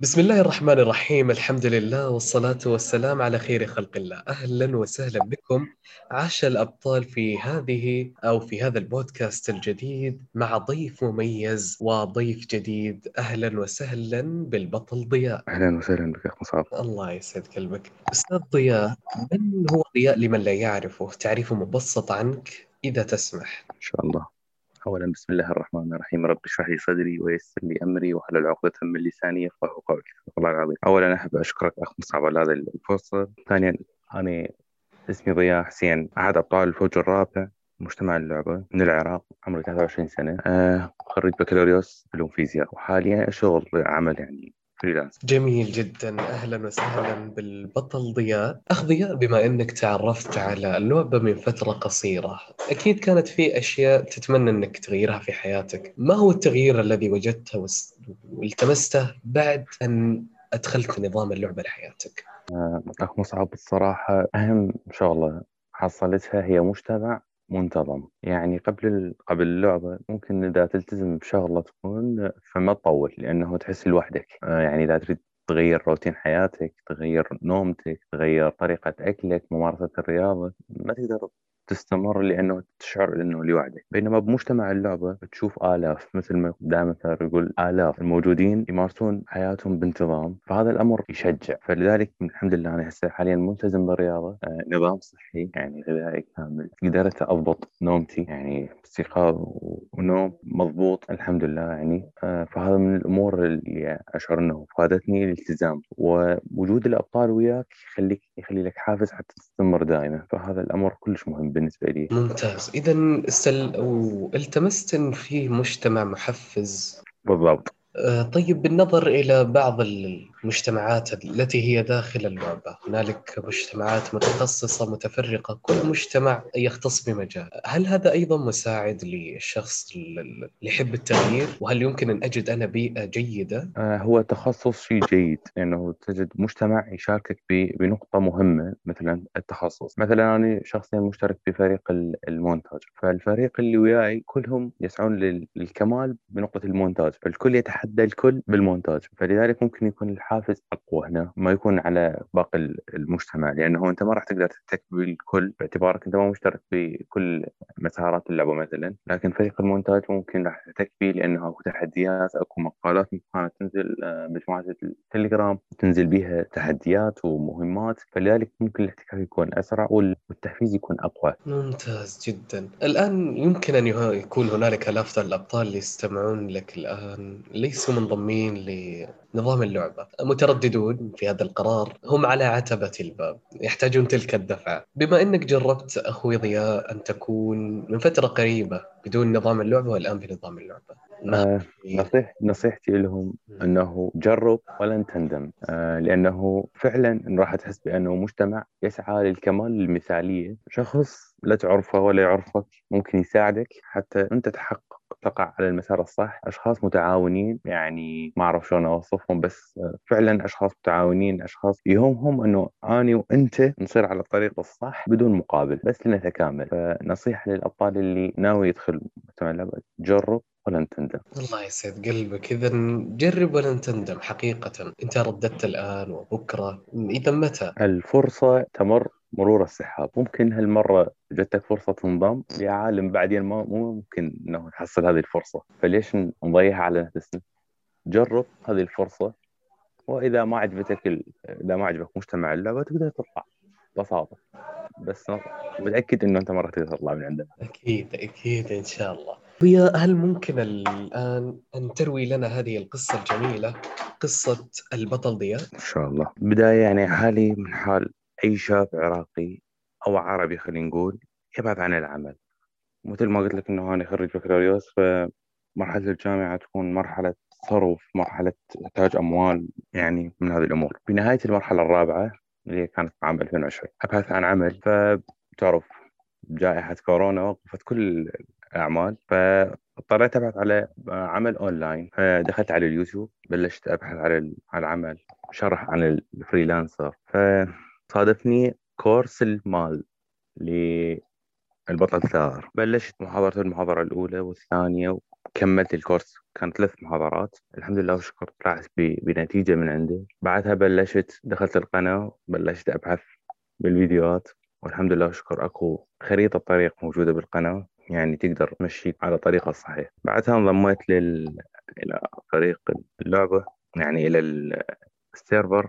بسم الله الرحمن الرحيم الحمد لله والصلاة والسلام على خير خلق الله. أهلا وسهلا بكم عاش الأبطال في هذه أو في هذا البودكاست الجديد مع ضيف مميز وضيف جديد. أهلا وسهلا بالبطل ضياء. أهلا وسهلا بك أخ مصعب. الله يسعد قلبك. أستاذ ضياء من هو ضياء لمن لا يعرفه؟ تعريف مبسط عنك إذا تسمح. إن شاء الله. اولا بسم الله الرحمن الرحيم. رب اشرح لي صدري ويسر لي أمري واحلل عقدة من لساني يفقهوا قولي. صدق الله العظيم. اولا أحب أشكرك أخ مصعب على هذه الفرصة. ثانيا أنا اسمي ضياء حسين. أحد أبطال الفوج الرابع مجتمع اللعبة من العراق عمري 23 سنة. آه خريج بكالوريوس علوم فيزياء وحاليا أشتغل عمل يعني فريلانس. جميل جدا. أهلا وسهلا بالبطل ضياء. أخ ضياء بما إنك تعرفت على اللعبة من فترة قصيرة أكيد كانت في أشياء تتمنى إنك تغيرها في حياتك. ما هو التغيير الذي وجدته والتمسته بعد أن أدخلت نظام اللعبة لحياتك؟ آه أخ مصعب الصراحة أهم شغلة حصلتها هي مجتمع. منتظم. يعني قبل قبل اللعبة ممكن إذا تلتزم بشغلة تكون فما تطول لأنه تحس لوحدك. آه يعني إذا تريد تغير روتين حياتك تغير نومتك تغير طريقة أكلك ممارسة الرياضة ما تقدر تستمر لأنه تشعر أنه لوحدك بينما بمجتمع اللعبة تشوف آلاف مثل ما دائما يقول آلاف الموجودين يمارسون حياتهم بانتظام فهذا الأمر يشجع. فلذلك الحمد لله أنا هسه حاليا ملتزم بالرياضة آه نظام صحي يعني غذائي كامل. قدرت أضبط نومتي يعني استيقاظ ونوم مضبوط الحمد لله يعني آه فهذا من الأمور اللي أشعر أنه فادتني الالتزام. ووجود الأبطال وياك يخليك يخلي لك حافز حتى تستمر دائما. فهذا الأمر كلش مهم بالنسبة لي. ممتاز. اذا استل... أو التمست ان في مجتمع محفز. بالضبط. طيب بالنظر إلى بعض المجتمعات التي هي داخل اللعبة هنالك مجتمعات متخصصة متفرقة كل مجتمع يختص بمجال. هل هذا أيضا مساعد للشخص اللي يحب التغيير؟ وهل يمكن أن أجد أنا بيئة جيدة؟ آه، هو تخصص شيء جيد لأنه تجد مجتمع يشاركك بنقطة مهمة مثلا التخصص. مثلا أنا شخصيا مشترك في فريق ال- المونتاج. فالفريق اللي وياي كلهم يسعون لل- للكمال بنقطة المونتاج. فالكل يتحدى الكل بالمونتاج فلذلك ممكن يكون الحافز أقوى هنا ما يكون على باقي ال- المجتمع لأنه أنت ما راح تقدر تحتك بالكل باعتبارك أنت ما مشترك بكل مسارات اللعبة مثلا لكن فريق المونتاج ممكن راح تحتك به لأنه أكو تحديات أكو مقالات كانت تنزل آه، مجموعة التليجرام تنزل بها تحديات ومهمات فلذلك ممكن الاحتكاك يكون وال- والتحفيز يكون أقوى. ممتاز جدا. الآن يمكن يه- يكون هنالك آلاف الأبطال اللي يستمعون لك الآن. ليسوا منضمين لنظام اللعبة؟ مترددون في هذا القرار هم على عتبة الباب يحتاجون تلك الدفعة. بما أنك جربت أخوي ضياء أن تكون من فترة قريبة بدون نظام اللعبة والآن بنظام اللعبة. آه، نصيح نصيحتي لهم أنه جرب ولن تندم. آه لأنه فعلا راح تحس بأنه مجتمع يسعى للكمال المثالية. شخص لا تعرفه ولا يعرفك ممكن يساعدك حتى أنت تحقق تقع على المسار الصح أشخاص متعاونين يعني ما أعرف شلون أوصفهم بس فعلا أشخاص متعاونين أشخاص يهمهم إنه أني وأنت نصير على الطريق الصح بدون مقابل بس لنتكامل. فنصيحة للأبطال اللي ناوي يدخل مجتمع جرب. ولن تندم الله يسعد قلبك. إذا جرب ولن تندم حقيقة. أنت رددت الآن وبكرة. إذا متى؟ الفرصة تمر مرور السحاب. ممكن هالمرة جتك فرصة تنضم لعالم بعدين ما مو ممكن إنه نحصل هذه الفرصة. فليش نضيعها على نفسنا؟ جرب هذه الفرصة. وإذا ما عجبتك ال... إذا ما عجبك مجتمع اللعبة تقدر تطلع ببساطة. بس متأكد إنه أنت ما راح تقدر تطلع من عندنا. أكيد أكيد إن شاء الله. ويا هل ممكن الآن أن تروي لنا هذه القصة الجميلة قصة البطل ضياء؟ إن شاء الله. بداية يعني حالي من حال أي شاب عراقي أو عربي خلينا نقول يبحث عن العمل. مثل ما قلت لك إنه أنا خريج بكالوريوس فمرحلة الجامعة تكون مرحلة صرف مرحلة إنتاج أموال يعني من هذه الأمور. في نهاية المرحلة الرابعة اللي كانت عام 2020 أبحث عن عمل. فتعرف جائحة كورونا وقفت كل الأعمال فاضطريت أبحث على عمل أونلاين فدخلت على اليوتيوب بلشت أبحث على على العمل شرح عن ال freelancer. فصادفني course المال البطل ثائر بلشت محاضرة المحاضرة الأولى والثانية وكملت الكورس. كانت ثلاث محاضرات. الحمد لله وشكر. طلعت بنتيجة من عنده بعدها بلشت دخلت القناة بلشت أبحث بالفيديوهات. والحمد لله وشكر. أكو خريطة طريق موجودة بالقناة. يعني تقدر تمشيك على طريقة صحيح بعدها انضميت لل... إلى فريق اللعبة يعني إلى السيرفر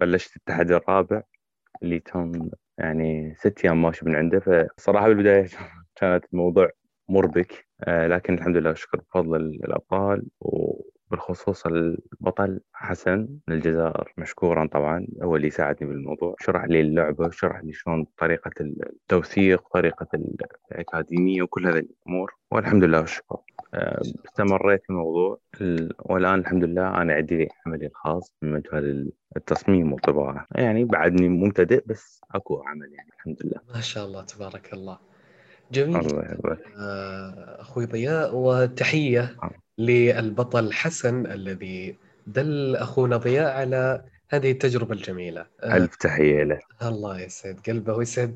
وبلشت التحدي الرابع اللي كان يعني ست أيام ماشي من عنده. فصراحة بالبداية كانت الموضوع مربك آه، لكن الحمد لله شكر بفضل الأبطال وبالخصوص البطل حسن من الجزائر مشكورا طبعا هو اللي ساعدني بالموضوع. شرح لي اللعبة شرح لي شلون طريقة التوثيق طريقة الأكاديمية وكل هذه الأمور. والحمد لله والشكر. آه، استمريت في الموضوع. والآن الحمد لله أنا عندي عملي الخاص من مجال التصميم والطباعة. يعني بعدني مبتدئ بس أكو عمل يعني الحمد لله. ما شاء الله تبارك الله. جميل. الله آه، أخوي ضياء وتحية. آه. للبطل حسن الذي دل أخونا ضياء على هذه التجربة الجميلة. آه، ألف تحية له. الله يسعد قلبه ويسعد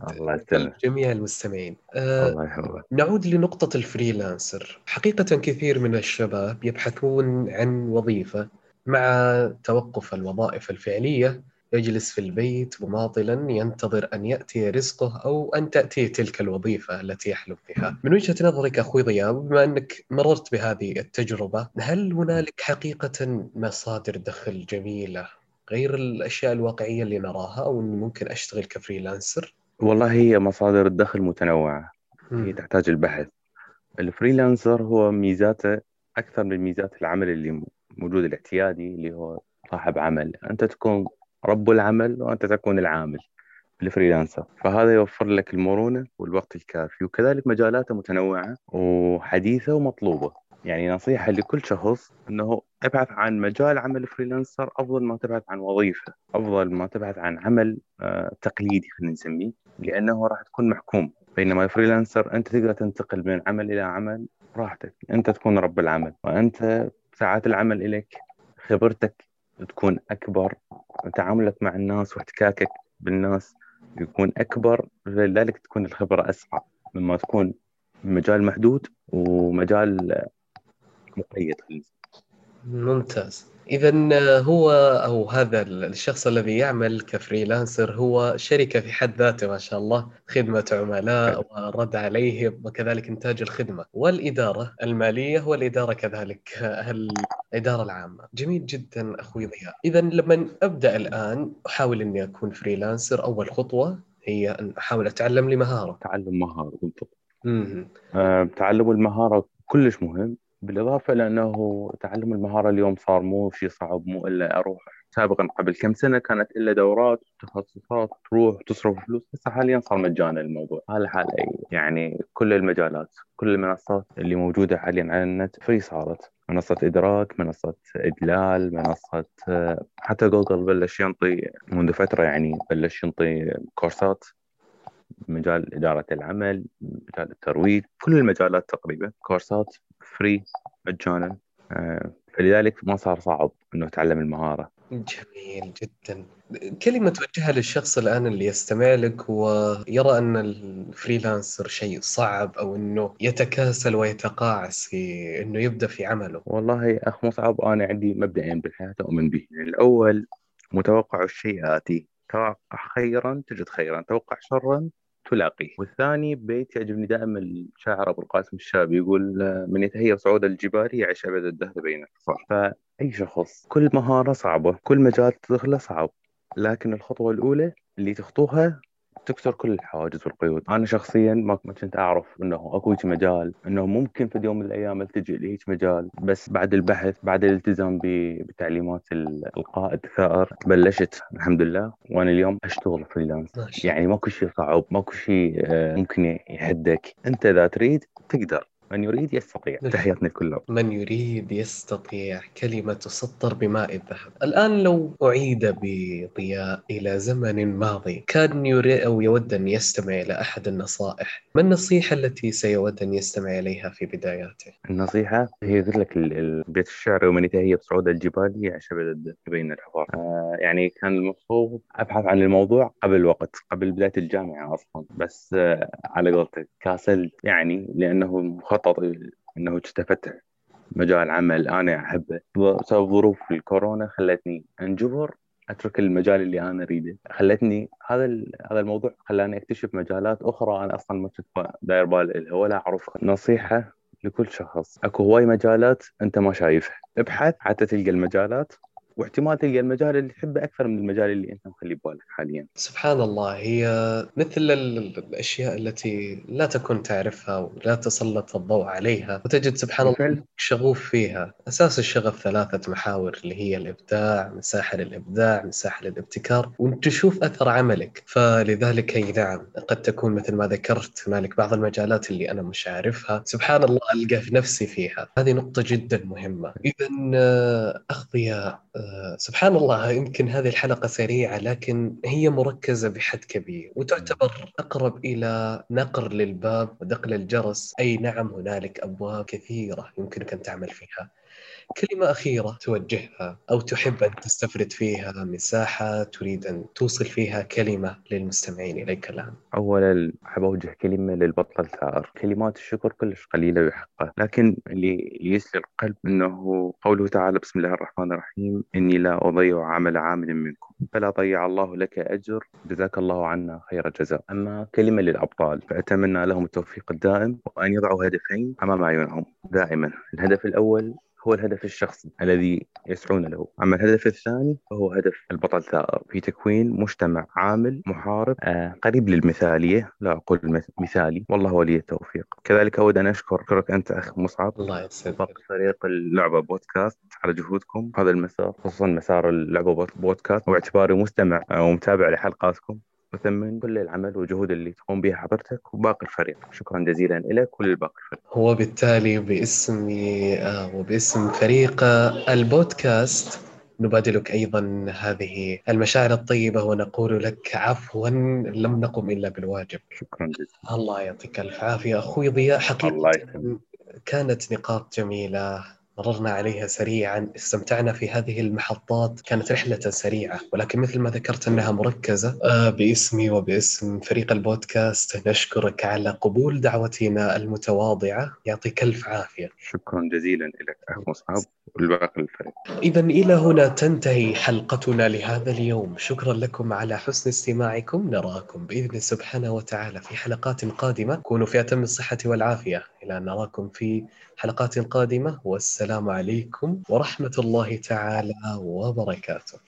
قلب جميع المستمعين. الله يحفظك نعود لنقطة الفريلانسر. حقيقة كثير من الشباب يبحثون عن وظيفة مع توقف الوظائف الفعلية يجلس في البيت مماطلا ينتظر أن يأتي رزقه أو أن تأتي تلك الوظيفة التي يحلم بها من وجهة نظرك أخوي ضياء بما أنك مررت بهذه التجربة هل هنالك حقيقة مصادر دخل جميلة غير الأشياء الواقعية اللي نراها أو أني ممكن أشتغل كفريلانسر؟ والله هي مصادر الدخل متنوعة. هي تحتاج البحث. ال freelancer هو ميزاته أكثر من ميزات العمل اللي موجود الاعتيادي اللي هو صاحب عمل. أنت تكون رب العمل وأنت تكون العامل ال freelancer. فهذا يوفر لك المرونة والوقت الكافي وكذلك مجالاته متنوعة وحديثة ومطلوبة. يعني نصيحة لكل شخص أنه ابحث عن مجال عمل freelancer أفضل ما تبحث عن وظيفة أفضل ما تبحث عن عمل آه، تقليدي خلينا نسميه لأنه راح تكون محكوم. بينما الفريلانسر أنت تقدر تنتقل من عمل إلى عمل براحتك. أنت تكون رب العمل وأنت ساعات العمل إليك خبرتك تكون أكبر تعاملك مع الناس واحتكاكك بالناس يكون أكبر لذلك تكون الخبرة أسرع مما تكون مجال محدود ومجال مقيد. ممتاز. إذا هو أو هذا الشخص الذي يعمل ك freelancer هو شركة في حد ذاته ما شاء الله خدمة عملاء ورد عليهم وكذلك إنتاج الخدمة والإدارة المالية والإدارة كذلك الإدارة العامة. جميل جدا أخوي ضياء. إذا لما أبدأ الآن أحاول أني أكون freelancer. أول خطوة هي أن أحاول أتعلم لي مهارة تعلم مهارة بالضبط آه، تعلم المهارة كلش مهم. بالإضافة إلى أنه تعلم المهارة اليوم صار مو شيء صعب مو إلا أروح سابقا قبل كم سنة كانت إلا دورات وتخصصات تروح تصرف فلوس بس حاليا صار مجانا الموضوع. على حال أي. يعني كل المجالات كل المنصات اللي موجودة حاليا على النت free صارت. منصة إدراك منصة إدلال منصة حتى جوجل بلش ينطي منذ فترة يعني بلش ينطي كورسات. مجال إدارة العمل مجال الترويج كل المجالات تقريبا كورسات. free مجانا. آه، فلذلك ما صار صعب إنه يتعلم المهارة. جميل جدا. كلمة توجهها للشخص الآن اللي يستمع لك ويرى أن ال freelancer شيء صعب أو أنه يتكاسل ويتقاعس في أنه يبدأ في عمله. والله أخ مصعب أنا عندي مبدئين بالحياة أؤمن به. الأول متوقع الشيء آتي. توقع خيرا تجد خيرا. توقع شرا تلاقيه والثاني بيت يعجبني دائما الشاعر أبو القاسم الشابي يقول من يتهيأ صعود الجبال يعيش أبد الدهر بين الكفار فأي شخص كل مهارة صعبة كل مجال تدخله صعب لكن الخطوة الأولى اللي تخطوها تكسر كل الحواجز والقيود. أنا شخصيا ما كنت أعرف إنه أكو مجال إنه ممكن في يوم من الأيام التجئ لهيك مجال بس بعد البحث بعد الالتزام بتعليمات القائد ثائر بلشت الحمد لله وأنا اليوم أشتغل فريلانس يعني ماكو شيء صعب ماكو شيء آه، ممكن يهدك أنت إذا تريد تقدر. من يريد يستطيع. تحياتنا لكل من يريد يستطيع كلمة تسطر بماء الذهب. الآن لو أعيد بضياء إلى زمن ماضي كان يريد أو يود أن يستمع إلى أحد النصائح. ما النصيحة التي سيود أن يستمع إليها في بداياته؟ النصيحة هي قلت لك بيت الشعر ومن يتهيأ بصعود الجبال يعشب بين الحفار آه يعني كان المفروض أبحث عن الموضوع قبل وقت قبل بداية الجامعة أصلا. بس آه على قولتك كاسل يعني لأنه مخطط أنه اجتفتح مجال عمل. أنا أحبه بسبب ظروف الكورونا خلتني أنجبر أترك المجال اللي أنا أريده. خلتني هذا هذا الموضوع خلاني أكتشف مجالات أخرى. أنا أصلا ما كنت داير بال لها ولا اعرفها نصيحة لكل شخص أكو هواي مجالات أنت ما شايفها. ابحث حتى تلقى المجالات. واحتمال تلقى المجال اللي تحبه أكثر من المجال اللي أنت مخلي ببالك حاليا. سبحان الله هي مثل الأشياء التي لا تكون تعرفها ولا تسلط الضوء عليها وتجد سبحان الله شغوف فيها، أساس الشغف ثلاثة محاور اللي هي الإبداع، مساحة للإبداع، مساحة للابتكار، وأنت تشوف أثر عملك، فلذلك أي نعم قد تكون مثل ما ذكرت هنالك بعض المجالات اللي أنا مش عارفها، سبحان الله القى في نفسي فيها، هذه نقطة جدا مهمة. اذا آه، اخ ضياء سبحان الله يمكن هذه الحلقة سريعة لكن هي مركزة بحد كبير وتعتبر أقرب إلى نقر للباب ودق للجرس. أي نعم هنالك أبواب كثيرة يمكنك أن تعمل فيها. كلمة أخيرة توجهها أو تحب أن تستفرد فيها مساحة تريد أن توصل فيها كلمة للمستمعين إليك الآن. أولا أحب أوجه كلمة للبطل ثار كلمات الشكر كلش قليلة بحقه لكن اللي يسلي القلب أنه قوله تعالى بسم الله الرحمن الرحيم إني لا أضيع عمل عامل منكم فلا ضيع الله لك أجر. جزاك الله عنا خير الجزاء أما كلمة للأبطال فأتمنى لهم التوفيق الدائم وأن يضعوا هدفين أمام أعينهم دائما. الهدف الأول هو الهدف الشخصي الذي يسعون له. أما الهدف الثاني فهو هدف البطل ثائر في تكوين مجتمع عامل محارب. آه قريب للمثالية لا أقول مثالي. والله ولي التوفيق. كذلك أود أن أشكرك أنت أخ مصعب. الله يسعدك. فريق اللعبة بودكاست على جهودكم. هذا المسار خصوصا مسار اللعبة بودكاست. واعتباري مستمع ومتابع لحلقاتكم. وثمن كل العمل والجهود اللي تقوم بها حضرتك وباقي الفريق. شكرا جزيلا لك وللباقي الفريق. وبالتالي باسمي آه، وباسم فريق البودكاست. نبادلك أيضا هذه المشاعر الطيبة ونقول لك عفوا لم نقم إلا بالواجب. شكرا جزيلا. الله يعطيك الف عافية. أخوي ضياء حقيقة الله كانت نقاط جميلة. مررنا عليها سريعا. استمتعنا في هذه المحطات. كانت رحلة سريعة ولكن مثل ما ذكرت أنها مركزة. آه باسمي وباسم فريق البودكاست نشكرك على قبول دعوتنا المتواضعة. يعطيك ألف عافية. شكرا جزيلا لك أخ مصعب والباقي الفريق. إذا إلى هنا تنتهي حلقتنا لهذا اليوم. شكرا لكم على حسن استماعكم. نراكم بإذن سبحانه وتعالى في حلقات قادمة. كونوا في أتم الصحة والعافية. إلى أن نراكم في حلقات قادمة والسلام عليكم ورحمة الله تعالى وبركاته.